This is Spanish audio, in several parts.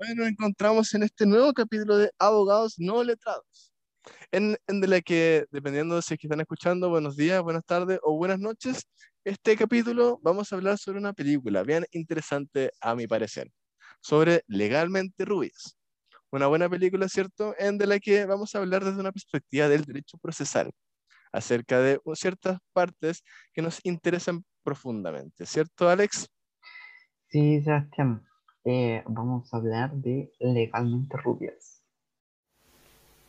Bueno, nos encontramos en este nuevo capítulo de Abogados No Letrados, en, en de la que, dependiendo de si están escuchando, buenos días, buenas tardes o buenas noches, este capítulo vamos a hablar sobre una película bien interesante a mi parecer, sobre Legalmente Rubias. Una buena película, ¿cierto? En de la que vamos a hablar desde una perspectiva del derecho procesal, acerca de ciertas partes que nos interesan profundamente, ¿cierto, Alex? Sí, Sebastián. Eh, vamos a hablar de Legalmente Rubias.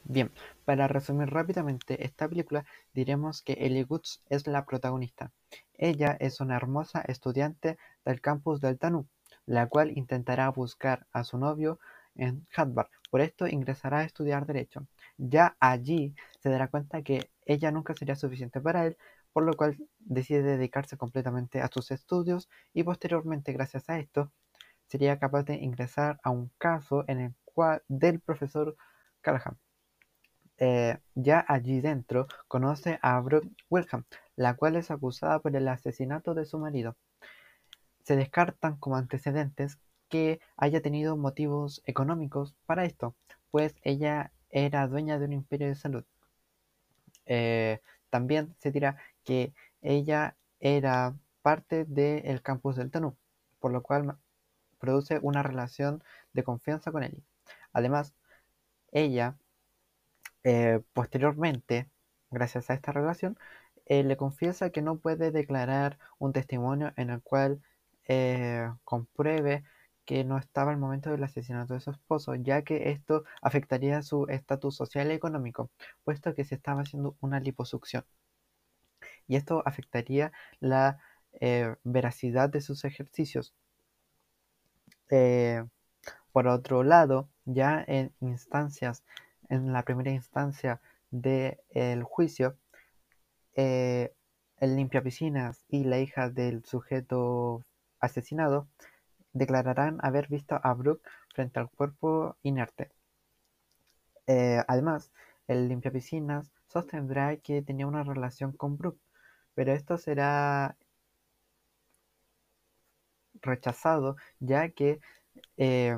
Bien, para resumir rápidamente esta película, diremos que Ellie Woods es la protagonista. Ella es una hermosa estudiante del campus del Tanu, la cual intentará buscar a su novio en Harvard. Por esto ingresará a estudiar Derecho. Ya allí se dará cuenta que ella nunca sería suficiente para él, por lo cual decide dedicarse completamente a sus estudios y posteriormente, gracias a esto, sería capaz de ingresar a un caso en el cual del profesor Callahan. Eh, ya allí dentro conoce a Brooke Wilhelm, la cual es acusada por el asesinato de su marido. Se descartan como antecedentes que haya tenido motivos económicos para esto, pues ella era dueña de un imperio de salud. Eh, también se dirá que ella era parte del campus del TANU, por lo cual produce una relación de confianza con él. Además, ella, eh, posteriormente, gracias a esta relación, eh, le confiesa que no puede declarar un testimonio en el cual eh, compruebe que no estaba al momento del asesinato de su esposo, ya que esto afectaría su estatus social y económico, puesto que se estaba haciendo una liposucción. Y esto afectaría la veracidad de sus ejercicios, eh, por otro lado, ya en instancias, en la primera instancia del juicio, eh, el limpia piscinas y la hija del sujeto asesinado declararán haber visto a Brooke frente al cuerpo inerte. Eh, además, el limpia piscinas sostendrá que tenía una relación con Brooke, pero esto será rechazado ya que eh,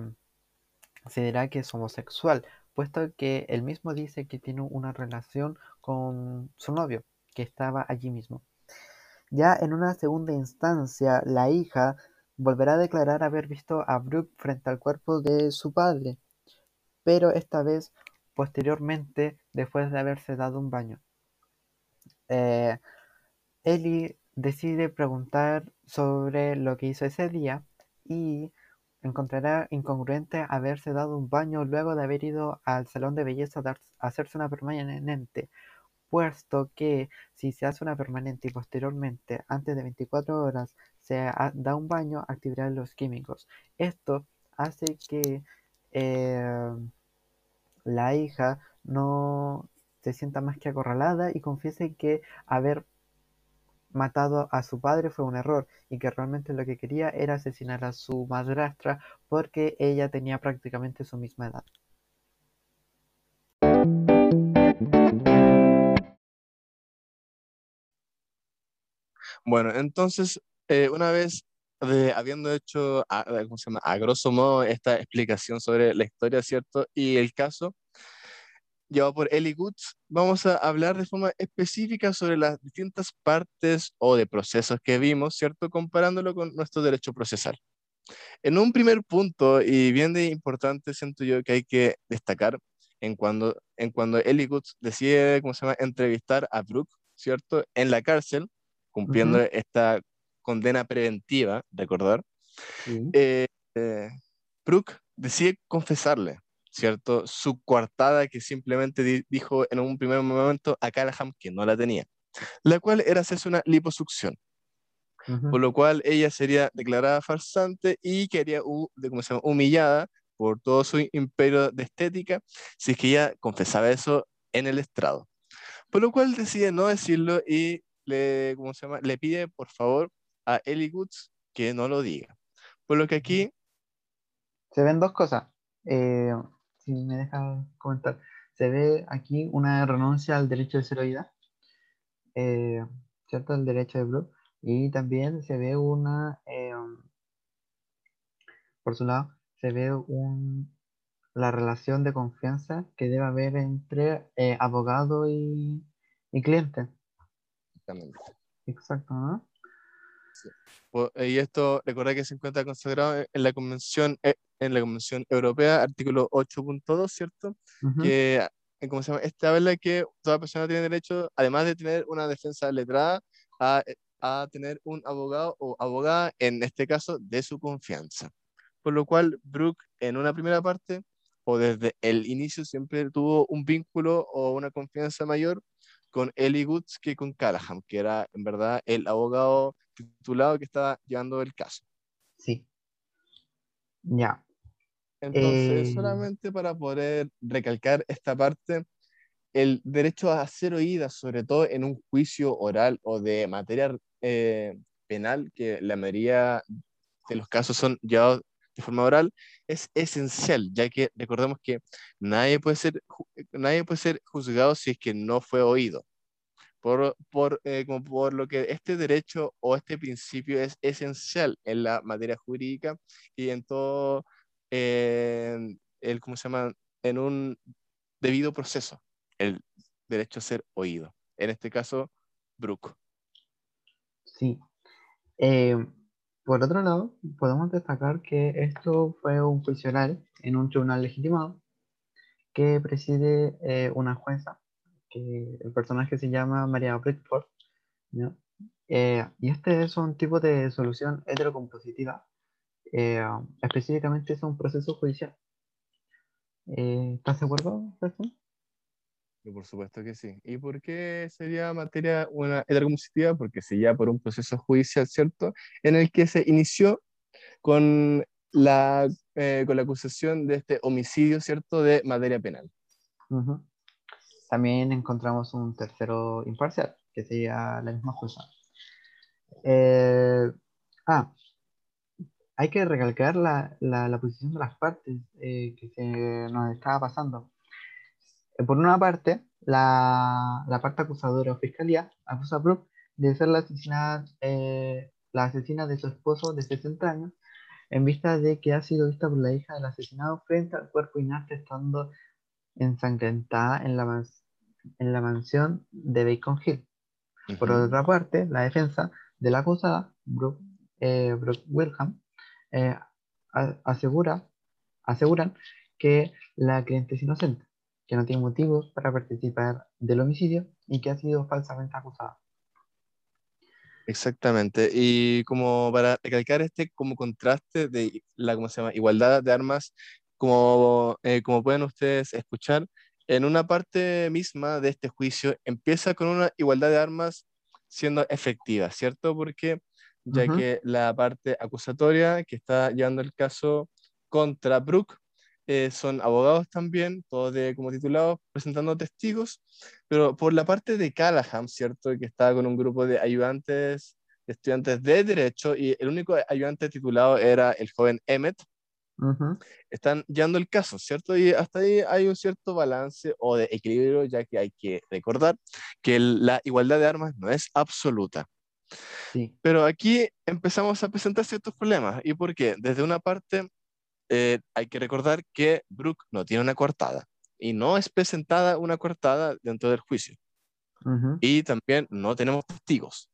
se dirá que es homosexual, puesto que él mismo dice que tiene una relación con su novio, que estaba allí mismo. Ya en una segunda instancia, la hija volverá a declarar haber visto a Brooke frente al cuerpo de su padre, pero esta vez posteriormente después de haberse dado un baño. Eh, Ellie decide preguntar sobre lo que hizo ese día y encontrará incongruente haberse dado un baño luego de haber ido al salón de belleza a, hacerse una permanente, puesto que si se hace una permanente y posteriormente, antes de 24 horas, se da un baño, activará los químicos. Esto hace que eh, la hija no se sienta más que acorralada y confiese que haber matado a su padre fue un error y que realmente lo que quería era asesinar a su madrastra porque ella tenía prácticamente su misma edad. Bueno, entonces, eh, una vez de, habiendo hecho, a, ¿cómo se llama? a grosso modo esta explicación sobre la historia, ¿cierto? Y el caso, llevado por Ellie Goods, vamos a hablar de forma específica sobre las distintas partes o de procesos que vimos, ¿cierto? Comparándolo con nuestro derecho procesal. En un primer punto, y bien de importante, siento yo que hay que destacar en cuando, en cuando Ellie Goods decide, ¿cómo se llama?, entrevistar a Brooke, ¿cierto?, en la cárcel, cumpliendo esta condena preventiva, recordar, eh, eh, Brooke decide confesarle, ¿cierto? Su coartada que simplemente dijo en un primer momento a Callahan que no la tenía, la cual era hacerse una liposucción. Por lo cual ella sería declarada farsante y quedaría humillada por todo su imperio de estética si es que ella confesaba eso en el estrado. Por lo cual decide no decirlo y le, ¿cómo se llama? le pide por favor a Ellie Goods que no lo diga. Por lo que aquí... Se ven dos cosas. Eh, si me deja comentar, se ve aquí una renuncia al derecho de ser oída, eh, ¿cierto? El derecho de Blue. Y también se ve una, eh, por su lado, se ve un, la relación de confianza que debe haber entre eh, abogado y, y cliente. Exactamente. Exacto, ¿no? Eh, y esto, recuerda que se encuentra consagrado en la Convención, eh, en la Convención Europea, artículo 8.2, ¿cierto? Que, eh, ¿cómo se llama? Esta que toda persona tiene derecho, además de tener una defensa letrada, a, a tener un abogado o abogada, en este caso, de su confianza. Por lo cual, Brooke, en una primera parte, o desde el inicio, siempre tuvo un vínculo o una confianza mayor con Ellie Goods que con Callahan, que era en verdad el abogado titulado que estaba llevando el caso. Sí. Ya. Entonces, eh, solamente para poder recalcar esta parte, el derecho a ser oída, sobre todo en un juicio oral o de materia eh, penal, que la mayoría de los casos son llevados de forma oral, es esencial, ya que recordemos que nadie puede ser, nadie puede ser juzgado si es que no fue oído por, por, eh, como por lo que este derecho o este principio es esencial en la materia jurídica y en todo eh, el, ¿cómo se llama? En un debido proceso, el derecho a ser oído. En este caso, Brook. Sí. Eh, por otro lado, podemos destacar que esto fue un funcional en un tribunal legitimado que preside una jueza el personaje se llama María Bridford, eh, y este es un tipo de solución heterocompositiva. Eh, específicamente es un proceso judicial. Eh, ¿Estás de acuerdo, Por supuesto que sí. ¿Y por qué sería materia una heterocompositiva? Porque sería por un proceso judicial, ¿cierto? En el que se inició con la, con la acusación de este homicidio, ¿cierto? De materia penal también encontramos un tercero imparcial, que sería la misma cosa. Eh, ah, hay que recalcar la, la, posición de las partes eh, que se nos estaba pasando. Eh, por una parte, la, la, parte acusadora o fiscalía acusa a Brooke de ser la asesina, la asesina de su esposo de 60 años, en vista de que ha sido vista por la hija del asesinado frente al cuerpo inerte estando ensangrentada en la, en la mansión de Bacon Hill. Por otra parte, la defensa de la acusada, Brooke, eh, Wilhelm, eh, asegura, aseguran que la cliente es inocente, que no tiene motivos para participar del homicidio y que ha sido falsamente acusada. Exactamente. Y como para recalcar este como contraste de la ¿cómo se llama? igualdad de armas, como, eh, como pueden ustedes escuchar, en una parte misma de este juicio empieza con una igualdad de armas siendo efectiva, ¿cierto? Porque ya que la parte acusatoria que está llevando el caso contra Brooke eh, son abogados también, todos de, como titulados, presentando testigos, pero por la parte de Callahan, ¿cierto? Que está con un grupo de ayudantes, estudiantes de derecho, y el único ayudante titulado era el joven Emmett, están llevando el caso, ¿cierto? Y hasta ahí hay un cierto balance o de equilibrio, ya que hay que recordar que la igualdad de armas no es absoluta. Sí. Pero aquí empezamos a presentar ciertos problemas. ¿Y por qué? Desde una parte, eh, hay que recordar que Brooke no tiene una coartada y no es presentada una coartada dentro del juicio. Y también no tenemos testigos.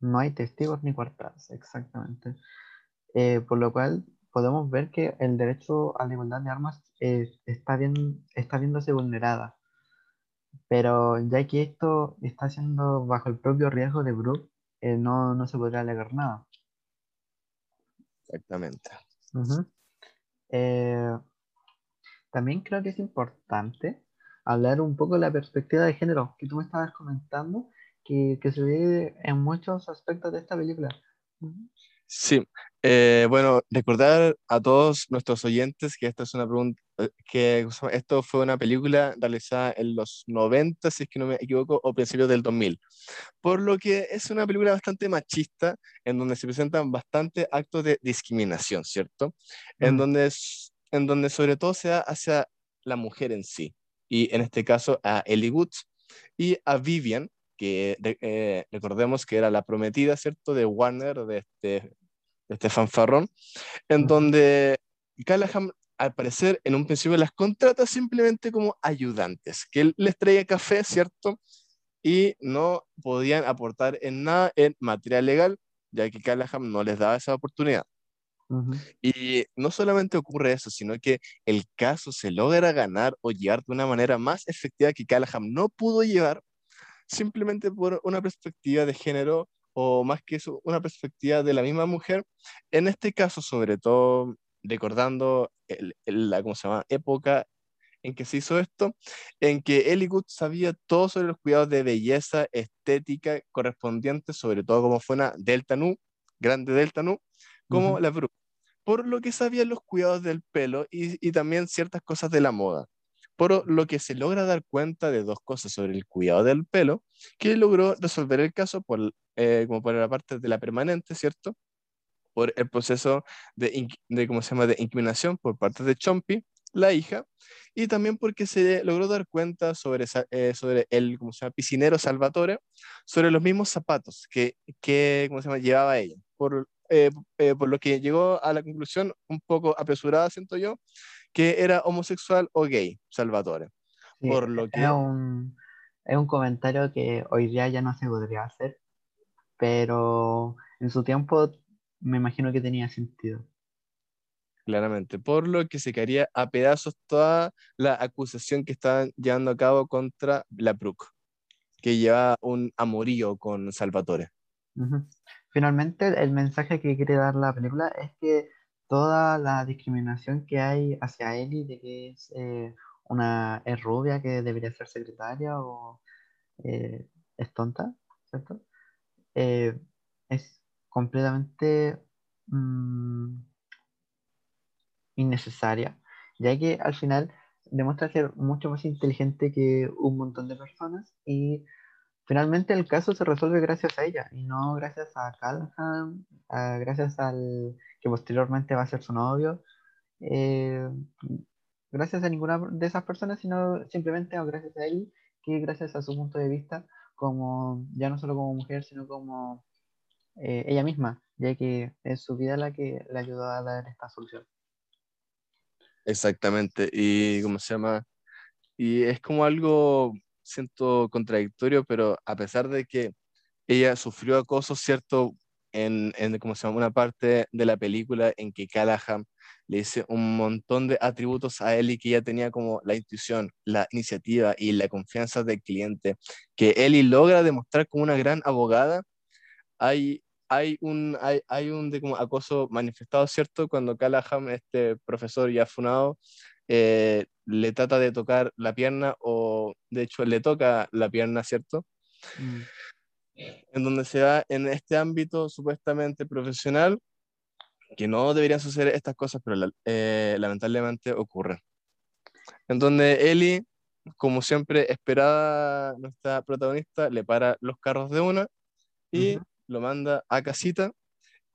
No hay testigos ni coartadas, exactamente. Eh, por lo cual podemos ver que el derecho a la igualdad de armas está, bien, está viéndose vulnerada. Pero ya que esto está siendo bajo el propio riesgo de Brooke, eh, no, no, se podrá alegar nada. Exactamente. Eh, también creo que es importante hablar un poco de la perspectiva de género que tú me estabas comentando, que, que se ve en muchos aspectos de esta película. Sí, eh, bueno, recordar a todos nuestros oyentes que esta es una pregunta, eh, que esto fue una película realizada en los 90, si es que no me equivoco, o principios del 2000. Por lo que es una película bastante machista, en donde se presentan bastante actos de discriminación, ¿cierto? En, mm. donde, en donde sobre todo se da hacia la mujer en sí, y en este caso a Ellie Woods y a Vivian, que eh, recordemos que era la prometida, ¿cierto?, de Warner, de este, de este fanfarrón, en donde Callahan, al parecer, en un principio las contrata simplemente como ayudantes, que él les traía café, ¿cierto? Y no podían aportar en nada en materia legal, ya que Callahan no les daba esa oportunidad. Y no solamente ocurre eso, sino que el caso se logra ganar o llevar de una manera más efectiva que Callahan no pudo llevar, simplemente por una perspectiva de género o más que eso, una perspectiva de la misma mujer. En este caso, sobre todo, recordando la ¿cómo se llama? época en que se hizo esto, en que Ellie sabía todo sobre los cuidados de belleza, estética correspondientes, sobre todo como fue una Delta Nu, grande Delta Nu, como la Brooke, por lo que sabía los cuidados del pelo y, y, también ciertas cosas de la moda. Por lo que se logra dar cuenta de dos cosas sobre el cuidado del pelo, que logró resolver el caso por, eh, como por la parte de la permanente, ¿cierto? Por el proceso de, de, ¿cómo se llama?, de incriminación por parte de Chompy, la hija, y también porque se logró dar cuenta sobre, eh, sobre el ¿cómo se llama? piscinero Salvatore, sobre los mismos zapatos que, que ¿cómo se llama? llevaba ella. Por, eh, eh, por lo que llegó a la conclusión un poco apresurada, siento yo, que era homosexual o gay, Salvatore. por lo que... es, un, es un comentario que hoy día ya no se podría hacer, pero en su tiempo me imagino que tenía sentido. Claramente, por lo que se caería a pedazos toda la acusación que estaban llevando a cabo contra la Brooke, que lleva un amorío con Salvatore. Finalmente, el mensaje que quiere dar la película es que toda la discriminación que hay hacia Ellie, de que es eh, una rubia que debería ser secretaria o eh, es tonta, ¿cierto? Eh, es completamente mm, innecesaria, ya que al final demuestra ser mucho más inteligente que un montón de personas y finalmente el caso se resuelve gracias a ella y no gracias a Callahan, gracias al que posteriormente va a ser su novio, eh, gracias a ninguna de esas personas, sino simplemente gracias a él, que gracias a su punto de vista, como ya no solo como mujer, sino como eh, ella misma, ya que es su vida la que le ayudó a dar esta solución. Exactamente, y cómo se llama, y es como algo siento contradictorio, pero a pesar de que ella sufrió acoso, ¿cierto? En, en ¿cómo se llama? una parte de la película en que Callahan le dice un montón de atributos a Ellie que ella tenía como la intuición, la iniciativa y la confianza del cliente, que Ellie logra demostrar como una gran abogada, hay, hay un, hay, hay un de como acoso manifestado, ¿cierto? Cuando Callahan, este profesor ya funado, eh, le trata de tocar la pierna o de hecho le toca la pierna, ¿cierto? Mm. En donde se da en este ámbito supuestamente profesional, que no deberían suceder estas cosas, pero eh, lamentablemente ocurren. En donde Ellie, como siempre esperada nuestra protagonista, le para los carros de una y lo manda a casita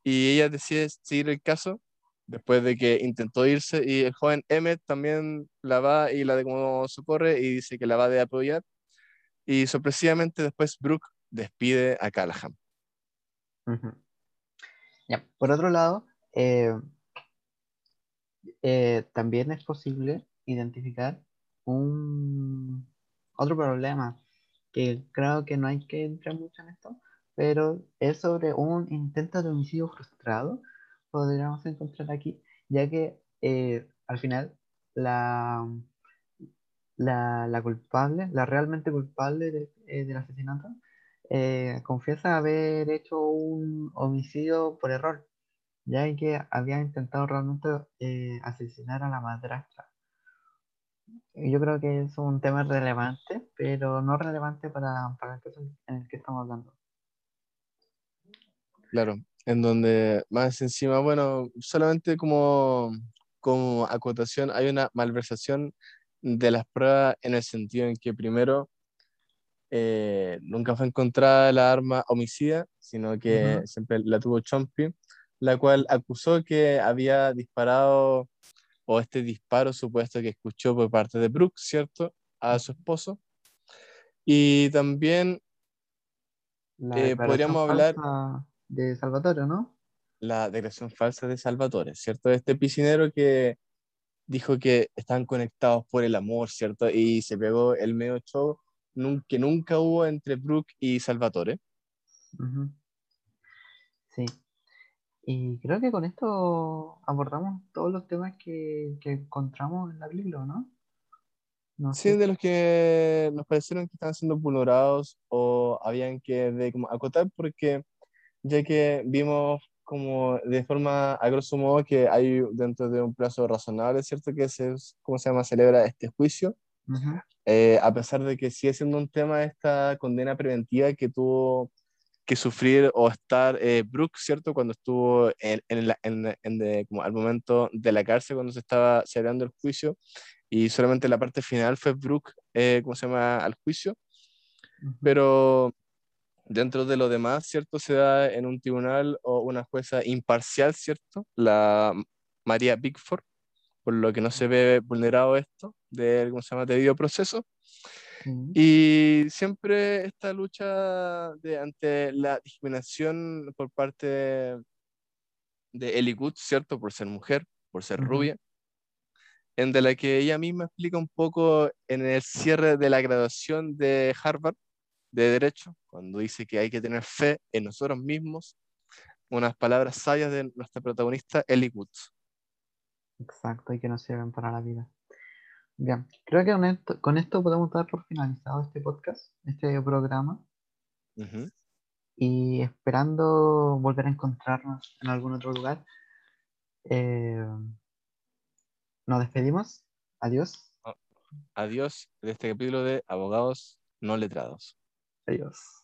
y ella decide seguir el caso después de que intentó irse y el joven Emmet también la va y la de como socorre y dice que la va de apoyar y sorpresivamente después Brooke despide a Callahan. Por otro lado, eh, eh, también es posible identificar un otro problema que creo que no hay que entrar mucho en esto, pero es sobre un intento de homicidio frustrado podríamos encontrar aquí, ya que eh, al final la, la, culpable, la realmente culpable eh, del asesinato, eh, confiesa haber hecho un homicidio por error, ya que había intentado realmente asesinar a la madrastra. Yo creo que es un tema relevante, pero no relevante para, para el caso en el que estamos hablando. Claro, en donde más encima, bueno, solamente como, como acotación, hay una malversación de las pruebas en el sentido en que primero eh, nunca fue encontrada la arma homicida, sino que siempre la tuvo Chompy, la cual acusó que había disparado, o este disparo supuesto que escuchó por parte de Brooks, ¿cierto?, a su esposo. Y también eh, podríamos hablar de Salvatore, ¿no? la declaración falsa de Salvatore, ¿cierto? Este piscinero que dijo que estaban conectados por el amor, ¿cierto? Y se pegó el medio show que nunca hubo entre Brooke y Salvatore. Sí. Y creo que con esto abordamos todos los temas que, que encontramos en la película, ¿no? no sí, de los que nos parecieron que estaban siendo vulnerados o habían que de, como, acotar, porque ya que vimos como de forma, a grosso modo, que hay dentro de un plazo razonable, ¿cierto? Que se, ¿cómo se llama? Celebra este juicio. Eh, a pesar de que sigue siendo un tema esta condena preventiva que tuvo que sufrir o estar eh, Brooke, ¿cierto? Cuando estuvo en, en, en, en como al momento de la cárcel, cuando se estaba celebrando el juicio, y solamente la parte final fue Brooke, eh, ¿cómo se llama?, al juicio. Pero dentro de lo demás, ¿cierto? Se da en un tribunal o una jueza imparcial, ¿cierto? La María Bigford, por lo que no se ve vulnerado esto del, ¿cómo se llama?, debido proceso. Y siempre esta lucha de, ante la discriminación por parte de Ellie Good, ¿cierto? Por ser mujer, por ser rubia, en de la que ella misma explica un poco en el cierre de la graduación de Harvard, de Derecho, cuando dice que hay que tener fe en nosotros mismos, unas palabras sabias de nuestra protagonista Ellie Woods. Exacto, y que nos sirven para la vida. Bien, creo que con esto, con esto podemos dar por finalizado este podcast, este programa. Y esperando volver a encontrarnos en algún otro lugar. Eh, nos despedimos. Adiós. Adiós de este capítulo de Abogados no letrados. Adiós.